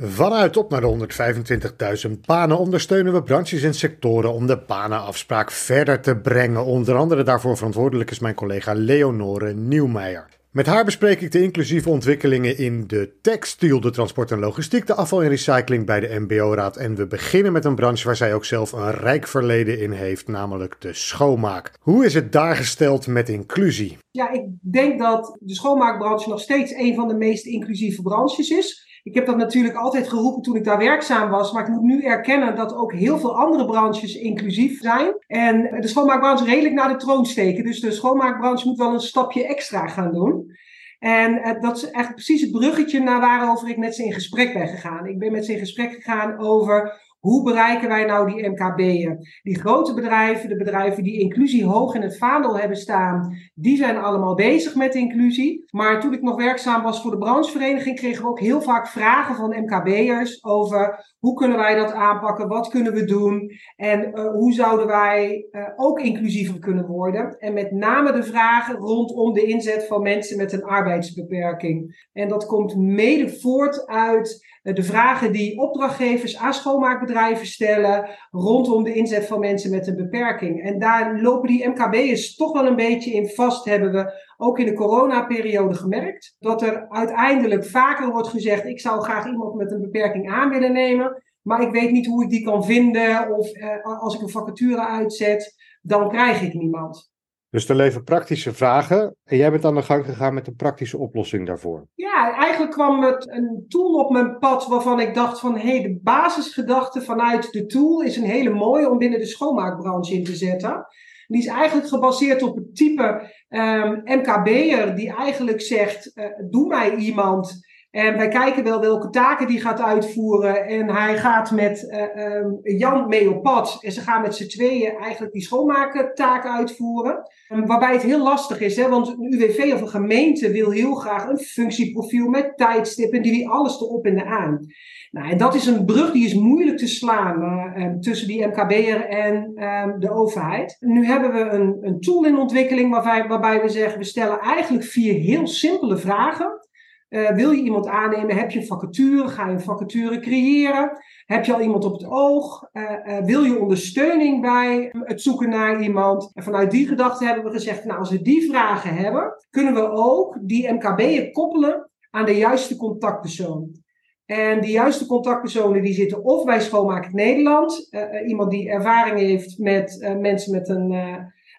Vanuit op naar de 125.000 banen ondersteunen we branches en sectoren om de banenafspraak verder te brengen. Onder andere daarvoor verantwoordelijk is mijn collega Leonore Nieuwmeijer. Met haar bespreek ik de inclusieve ontwikkelingen in de textiel, de transport en logistiek, de afval en recycling bij de MBO-raad. En we beginnen met een branche waar zij ook zelf een rijk verleden in heeft, namelijk de schoonmaak. Hoe is het daar gesteld met inclusie? Ja, ik denk dat de schoonmaakbranche nog steeds een van de meest inclusieve branches is. Ik heb dat natuurlijk altijd geroepen toen ik daar werkzaam was. Maar ik moet nu erkennen dat ook heel veel andere branches inclusief zijn. En de schoonmaakbranche redelijk naar de troon steken. Dus de schoonmaakbranche moet wel een stapje extra gaan doen. En eh, dat is eigenlijk precies het bruggetje naar waarover ik met ze in gesprek ben gegaan. Ik ben met ze in gesprek gegaan over hoe bereiken wij nou die MKB'en? Die grote bedrijven, de bedrijven die inclusie hoog in het vaandel hebben staan, die zijn allemaal bezig met inclusie. Maar toen ik nog werkzaam was voor de branchevereniging, kregen we ook heel vaak vragen van MKB'ers over hoe kunnen wij dat aanpakken, wat kunnen we doen en uh, hoe zouden wij uh, ook inclusiever kunnen worden. En met name de vragen rondom de inzet van mensen met een arbeidsbeperking. En dat komt mede voort uit eh, de vragen die opdrachtgevers aan schoonmaakbedrijven stellen rondom de inzet van mensen met een beperking. En daar lopen die MKB'ers toch wel een beetje in vast, hebben we ook in de coronaperiode gemerkt. Dat er uiteindelijk vaker wordt gezegd, ik zou graag iemand met een beperking aan willen nemen, maar ik weet niet hoe ik die kan vinden of eh, als ik een vacature uitzet, dan krijg ik niemand. Dus er leven praktische vragen en jij bent aan de gang gegaan met een praktische oplossing daarvoor. Ja, eigenlijk kwam het een tool op mijn pad waarvan ik dacht van hé, hey, de basisgedachte vanuit de tool is een hele mooie om binnen de schoonmaakbranche in te zetten. Die is eigenlijk gebaseerd op het type MKB'er die eigenlijk zegt, uh, doe mij iemand en wij kijken wel welke taken die gaat uitvoeren. En hij gaat met uh, um, Jan mee op pad. En ze gaan met z'n tweeën eigenlijk die schoonmaaktaken uitvoeren. Um, waarbij het heel lastig is, hè, want een UWV of een gemeente wil heel graag een functieprofiel met tijdstippen. Die wie alles erop en eraan. Nou, en dat is een brug die is moeilijk te slaan uh, um, tussen die MKB'er en de overheid. Nu hebben we een, een tool in ontwikkeling waarbij, waarbij we zeggen, we stellen eigenlijk vier heel simpele vragen. Uh, wil je iemand aannemen? Heb je een vacature? Ga je een vacature creëren? Heb je al iemand op het oog? Uh, uh, wil je ondersteuning bij het zoeken naar iemand? En vanuit die gedachte hebben we gezegd, nou als we die vragen hebben, kunnen we ook die MKB'en koppelen aan de juiste contactpersoon. En die juiste contactpersonen die zitten of bij Schoonmaak Nederland, iemand die ervaring heeft met mensen met een,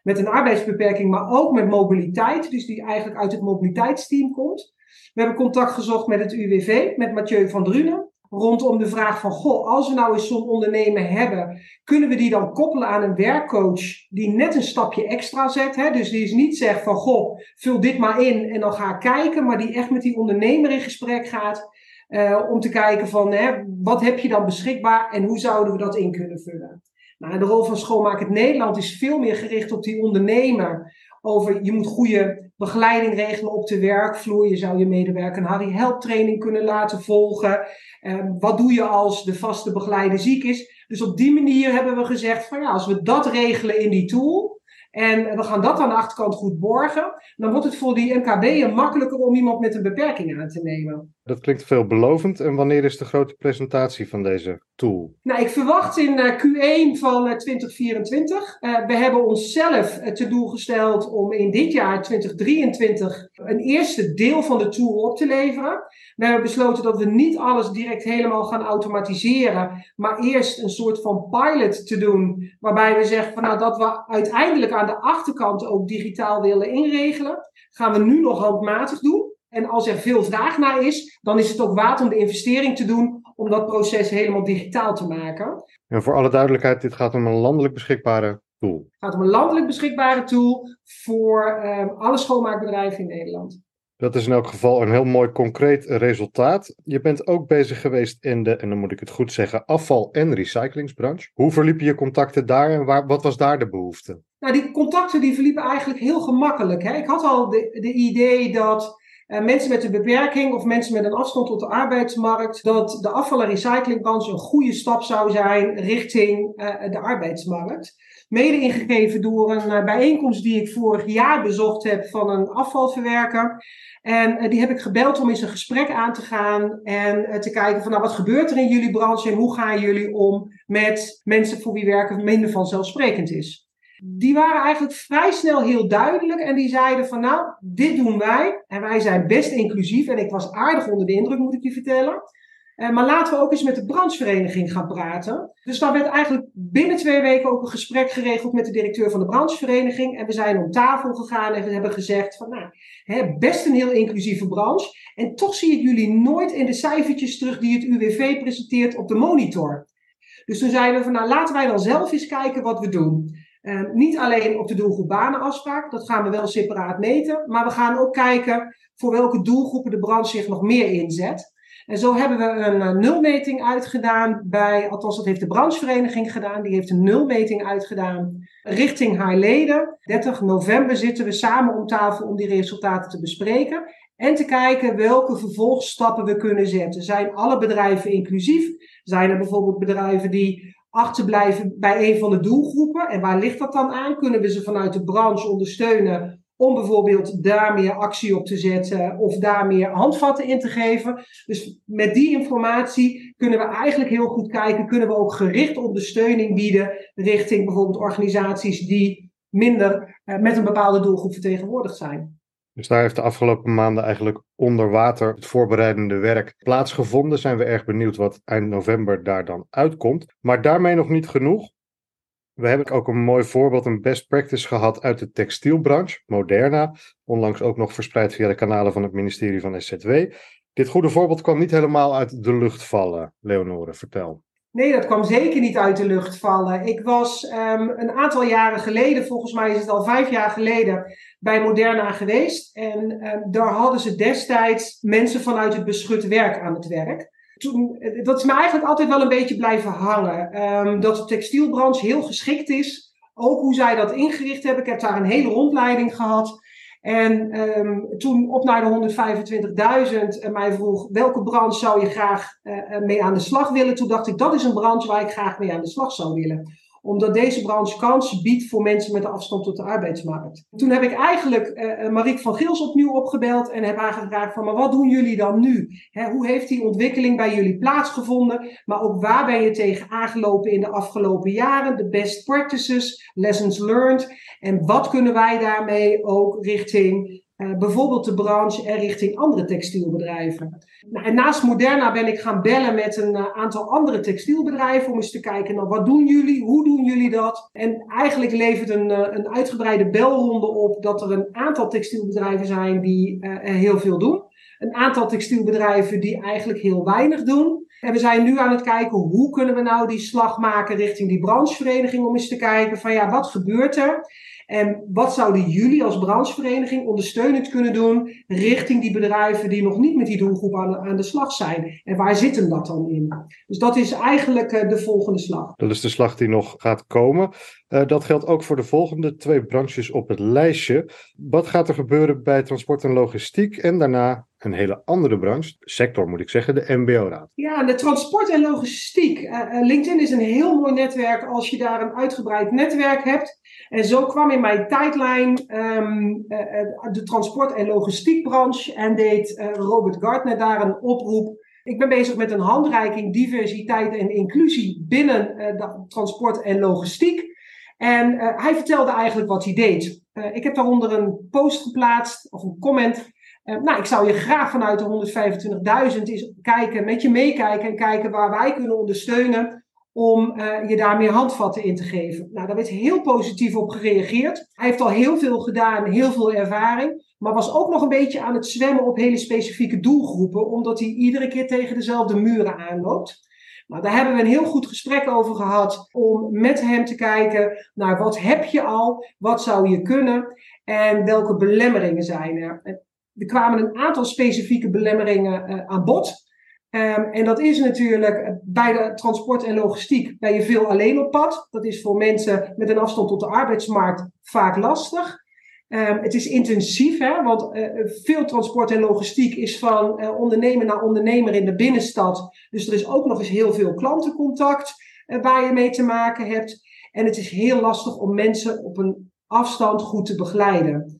met een arbeidsbeperking, maar ook met mobiliteit, dus die eigenlijk uit het mobiliteitsteam komt. We hebben contact gezocht met het UWV, met Mathieu van Drunen. Rondom de vraag van, goh, als we nou eens zo'n ondernemer hebben, kunnen we die dan koppelen aan een werkcoach die net een stapje extra zet? Hè? Dus die is niet zegt van, goh, vul dit maar in en dan ga ik kijken, maar die echt met die ondernemer in gesprek gaat. Uh, om te kijken van, hè, wat heb je dan beschikbaar en hoe zouden we dat in kunnen vullen? Nou, de rol van Schoonmaak het Nederland is veel meer gericht op die ondernemer. Over je moet goede begeleiding regelen op de werkvloer. Je zou je medewerker een Harry Help training kunnen laten volgen. Um, wat doe je als de vaste begeleider ziek is? Dus op die manier hebben we gezegd van ja, als we dat regelen in die tool. En we gaan dat aan de achterkant goed borgen. Dan wordt het voor die MKB'en makkelijker om iemand met een beperking aan te nemen. Dat klinkt veelbelovend. En wanneer is de grote presentatie van deze tool? Nou, ik verwacht in Q1 van 2024. Uh, we hebben onszelf te doel gesteld om in dit jaar 2023 een eerste deel van de tool op te leveren. We hebben besloten dat we niet alles direct helemaal gaan automatiseren, maar eerst een soort van pilot te doen, waarbij we zeggen van nou dat we uiteindelijk aan de achterkant ook digitaal willen inregelen. Gaan we nu nog handmatig doen. En als er veel vraag naar is, dan is het ook waard om de investering te doen om dat proces helemaal digitaal te maken. En voor alle duidelijkheid, dit gaat om een landelijk beschikbare tool. Het gaat om een landelijk beschikbare tool voor um, alle schoonmaakbedrijven in Nederland. Dat is in elk geval een heel mooi concreet resultaat. Je bent ook bezig geweest in de, en dan moet ik het goed zeggen, afval- en recyclingsbranche. Hoe verliepen je contacten daar en waar, wat was daar de behoefte? Nou, die contacten die verliepen eigenlijk heel gemakkelijk. Hè? Ik had al de, de idee dat uh, mensen met een beperking of mensen met een afstand tot de arbeidsmarkt, dat de afval- en recyclingbranche een goede stap zou zijn richting uh, de arbeidsmarkt. Mede ingegeven door een eh, bijeenkomst die ik vorig jaar bezocht heb van een afvalverwerker. En die heb ik gebeld om eens een gesprek aan te gaan en te kijken van nou, wat gebeurt er in jullie branche en hoe gaan jullie om met mensen voor wie werken minder vanzelfsprekend is. Die waren eigenlijk vrij snel heel duidelijk en die zeiden van nou, dit doen wij en wij zijn best inclusief en ik was aardig onder de indruk moet ik je vertellen. Uh, maar laten we ook eens met de branchevereniging gaan praten. Dus dan werd eigenlijk binnen twee weken ook een gesprek geregeld met de directeur van de branchevereniging. En we zijn om tafel gegaan en we hebben gezegd van nou, hè, best een heel inclusieve branche. En toch zie ik jullie nooit in de cijfertjes terug die het UWV presenteert op de monitor. Dus toen zeiden we van nou, laten wij dan zelf eens kijken wat we doen. Uh, niet alleen op de doelgroep banenafspraak, dat gaan we wel separaat meten. Maar we gaan ook kijken voor welke doelgroepen de branche zich nog meer inzet. En zo hebben we een uh, nulmeting uitgedaan bij, althans dat heeft de branchevereniging gedaan, die heeft een nulmeting uitgedaan richting haar leden. 30 november zitten we samen om tafel om die resultaten te bespreken en te kijken welke vervolgstappen we kunnen zetten. Zijn alle bedrijven inclusief? Zijn er bijvoorbeeld bedrijven die achterblijven bij een van de doelgroepen? En waar ligt dat dan aan? Kunnen we ze vanuit de branche ondersteunen om bijvoorbeeld daar meer actie op te zetten of daar meer handvatten in te geven. Dus met die informatie kunnen we eigenlijk heel goed kijken, kunnen we ook gericht ondersteuning bieden richting bijvoorbeeld organisaties die minder eh, met een bepaalde doelgroep vertegenwoordigd zijn. Dus daar heeft de afgelopen maanden eigenlijk onder water het voorbereidende werk plaatsgevonden. Zijn we erg benieuwd wat eind november daar dan uitkomt. Maar daarmee nog niet genoeg. We hebben ook een mooi voorbeeld, een best practice gehad uit de textielbranche, Moderna. Onlangs ook nog verspreid via de kanalen van het ministerie van SZW. Dit goede voorbeeld kwam niet helemaal uit de lucht vallen, Leonore, vertel. Nee, dat kwam zeker niet uit de lucht vallen. Ik was um, een aantal jaren geleden, volgens mij is het al vijf jaar geleden, bij Moderna geweest. En um, daar hadden ze destijds mensen vanuit het beschut werk aan het werk toen, dat is me eigenlijk altijd wel een beetje blijven hangen. Um, dat de textielbranche heel geschikt is. Ook hoe zij dat ingericht hebben. Ik heb daar een hele rondleiding gehad. En um, toen op naar de 125.000 en mij vroeg welke branche zou je graag uh, mee aan de slag willen. Toen dacht ik dat is een branche waar ik graag mee aan de slag zou willen omdat deze branche kansen biedt voor mensen met een afstand tot de arbeidsmarkt. Toen heb ik eigenlijk uh, Marieke van Gils opnieuw opgebeld en heb haar gevraagd van, maar wat doen jullie dan nu? Hoe heeft die ontwikkeling bij jullie plaatsgevonden? Maar ook waar ben je tegen aangelopen in de afgelopen jaren? De best practices, lessons learned. En wat kunnen wij daarmee ook richting uh, bijvoorbeeld de branche en richting andere textielbedrijven. Nou, en naast Moderna ben ik gaan bellen met een uh, aantal andere textielbedrijven om eens te kijken, nou, wat doen jullie, hoe doen jullie dat? En eigenlijk levert een, uh, een uitgebreide belronde op dat er een aantal textielbedrijven zijn die heel veel doen. Een aantal textielbedrijven die eigenlijk heel weinig doen. En we zijn nu aan het kijken hoe kunnen we nou die slag maken richting die branchevereniging om eens te kijken van ja, wat gebeurt er? En wat zouden jullie als branchevereniging ondersteunend kunnen doen richting die bedrijven die nog niet met die doelgroep aan, aan de slag zijn? En waar zit hem dat dan in? Dus dat is eigenlijk uh, de volgende slag. Dat is de slag die nog gaat komen. Uh, dat geldt ook voor de volgende twee branches op het lijstje. Wat gaat er gebeuren bij transport en logistiek en daarna een hele andere branche, sector moet ik zeggen, de MBO-raad. Ja, de transport en logistiek. Uh, LinkedIn is een heel mooi netwerk als je daar een uitgebreid netwerk hebt. En zo kwam in mijn tijdlijn um, uh, de transport- en logistiekbranche en deed Robert Gardner daar een oproep. Ik ben bezig met een handreiking diversiteit en inclusie binnen de transport en logistiek. En hij vertelde eigenlijk wat hij deed. ik heb daaronder een post geplaatst of een comment nou, ik zou je graag vanuit de 125.000 eens kijken, met je meekijken en kijken waar wij kunnen ondersteunen om uh, je daar meer handvatten in te geven. Nou, daar werd heel positief op gereageerd. Hij heeft al heel veel gedaan, heel veel ervaring, maar was ook nog een beetje aan het zwemmen op hele specifieke doelgroepen, omdat hij iedere keer tegen dezelfde muren aanloopt. Nou, daar hebben we een heel goed gesprek over gehad om met hem te kijken naar wat heb je al, wat zou je kunnen en welke belemmeringen zijn er er kwamen een aantal specifieke belemmeringen uh, aan bod. Um, en dat is natuurlijk eh, bij de transport en logistiek ben je veel alleen op pad. Dat is voor mensen met een afstand tot de arbeidsmarkt vaak lastig. Um, het is intensief, hè, want uh, veel transport en logistiek is van uh, ondernemer naar ondernemer in de binnenstad. Dus er is ook nog eens heel veel klantencontact waar je mee te maken hebt. En het is heel lastig om mensen op een afstand goed te begeleiden.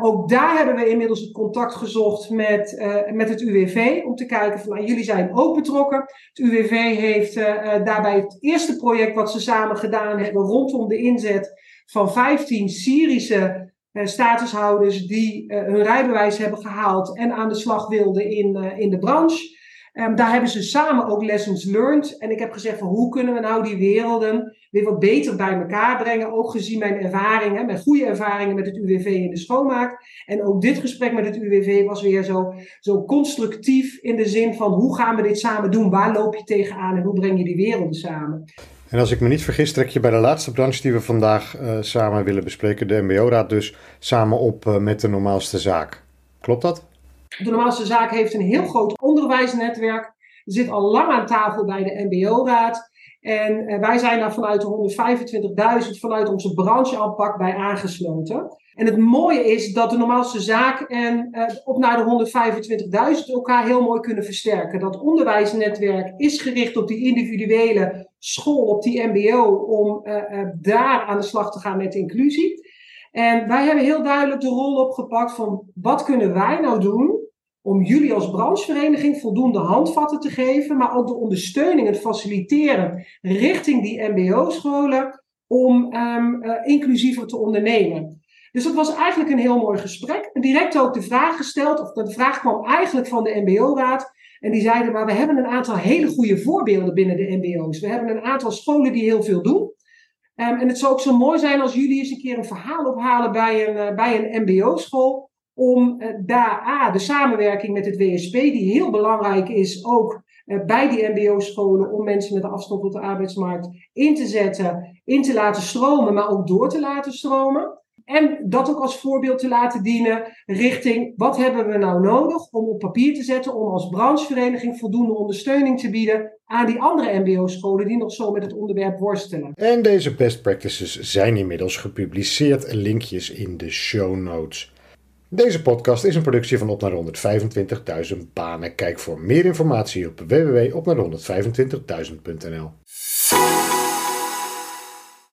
Ook daar hebben we inmiddels het contact gezocht met, uh, met het UWV om te kijken van nou, jullie zijn ook betrokken. Het UWV heeft uh, daarbij het eerste project wat ze samen gedaan hebben rondom de inzet van 15 Syrische uh, statushouders die hun rijbewijs hebben gehaald en aan de slag wilden in, in de branche. Um, daar hebben ze samen ook lessons learned. En ik heb gezegd van hoe kunnen we nou die werelden weer wat beter bij elkaar brengen. Ook gezien mijn ervaringen, mijn goede ervaringen met het UWV in de schoonmaak. En ook dit gesprek met het UWV was weer zo, zo constructief in de zin van hoe gaan we dit samen doen? Waar loop je tegenaan en hoe breng je die werelden samen? En als ik me niet vergis, trek je bij de laatste branche die we vandaag uh, samen willen bespreken, de MBO-raad dus, samen op uh, met de normaalste zaak. Klopt dat? De normaalste zaak heeft een heel groot onderwijsnetwerk. Zit al lang aan tafel bij de MBO-raad. En uh, wij zijn daar vanuit de 125.000, vanuit onze brancheaanpak bij aangesloten. En het mooie is dat de normaalste zaak en uh, op naar de 125.000 elkaar heel mooi kunnen versterken. Dat onderwijsnetwerk is gericht op die individuele school, op die MBO, om uh, daar aan de slag te gaan met inclusie. En wij hebben heel duidelijk de rol opgepakt van wat kunnen wij nou doen om jullie als branchevereniging voldoende handvatten te geven, maar ook de ondersteuning, het faciliteren richting die MBO-scholen om um, uh, inclusiever te ondernemen. Dus dat was eigenlijk een heel mooi gesprek. En direct ook de vraag gesteld, of de vraag kwam eigenlijk van de MBO-raad. En die zeiden, maar we hebben een aantal hele goede voorbeelden binnen de MBO's. We hebben een aantal scholen die heel veel doen. Um, en het zou ook zo mooi zijn als jullie eens een keer een verhaal ophalen bij een, uh, bij een MBO-school om uh, daar A, de samenwerking met het WSP, die heel belangrijk is ook uh, bij die MBO-scholen, om mensen met een afstand tot de arbeidsmarkt in te zetten, in te laten stromen, maar ook door te laten stromen. En dat ook als voorbeeld te laten dienen richting wat hebben we nou nodig om op papier te zetten, om als branchevereniging voldoende ondersteuning te bieden aan die andere MBO-scholen die nog zo met het onderwerp worstelen. En deze best practices zijn inmiddels gepubliceerd, linkjes in de show notes. Deze podcast is een productie van Op naar 125.000 banen. Kijk voor meer informatie op www.opnaar125.000.nl.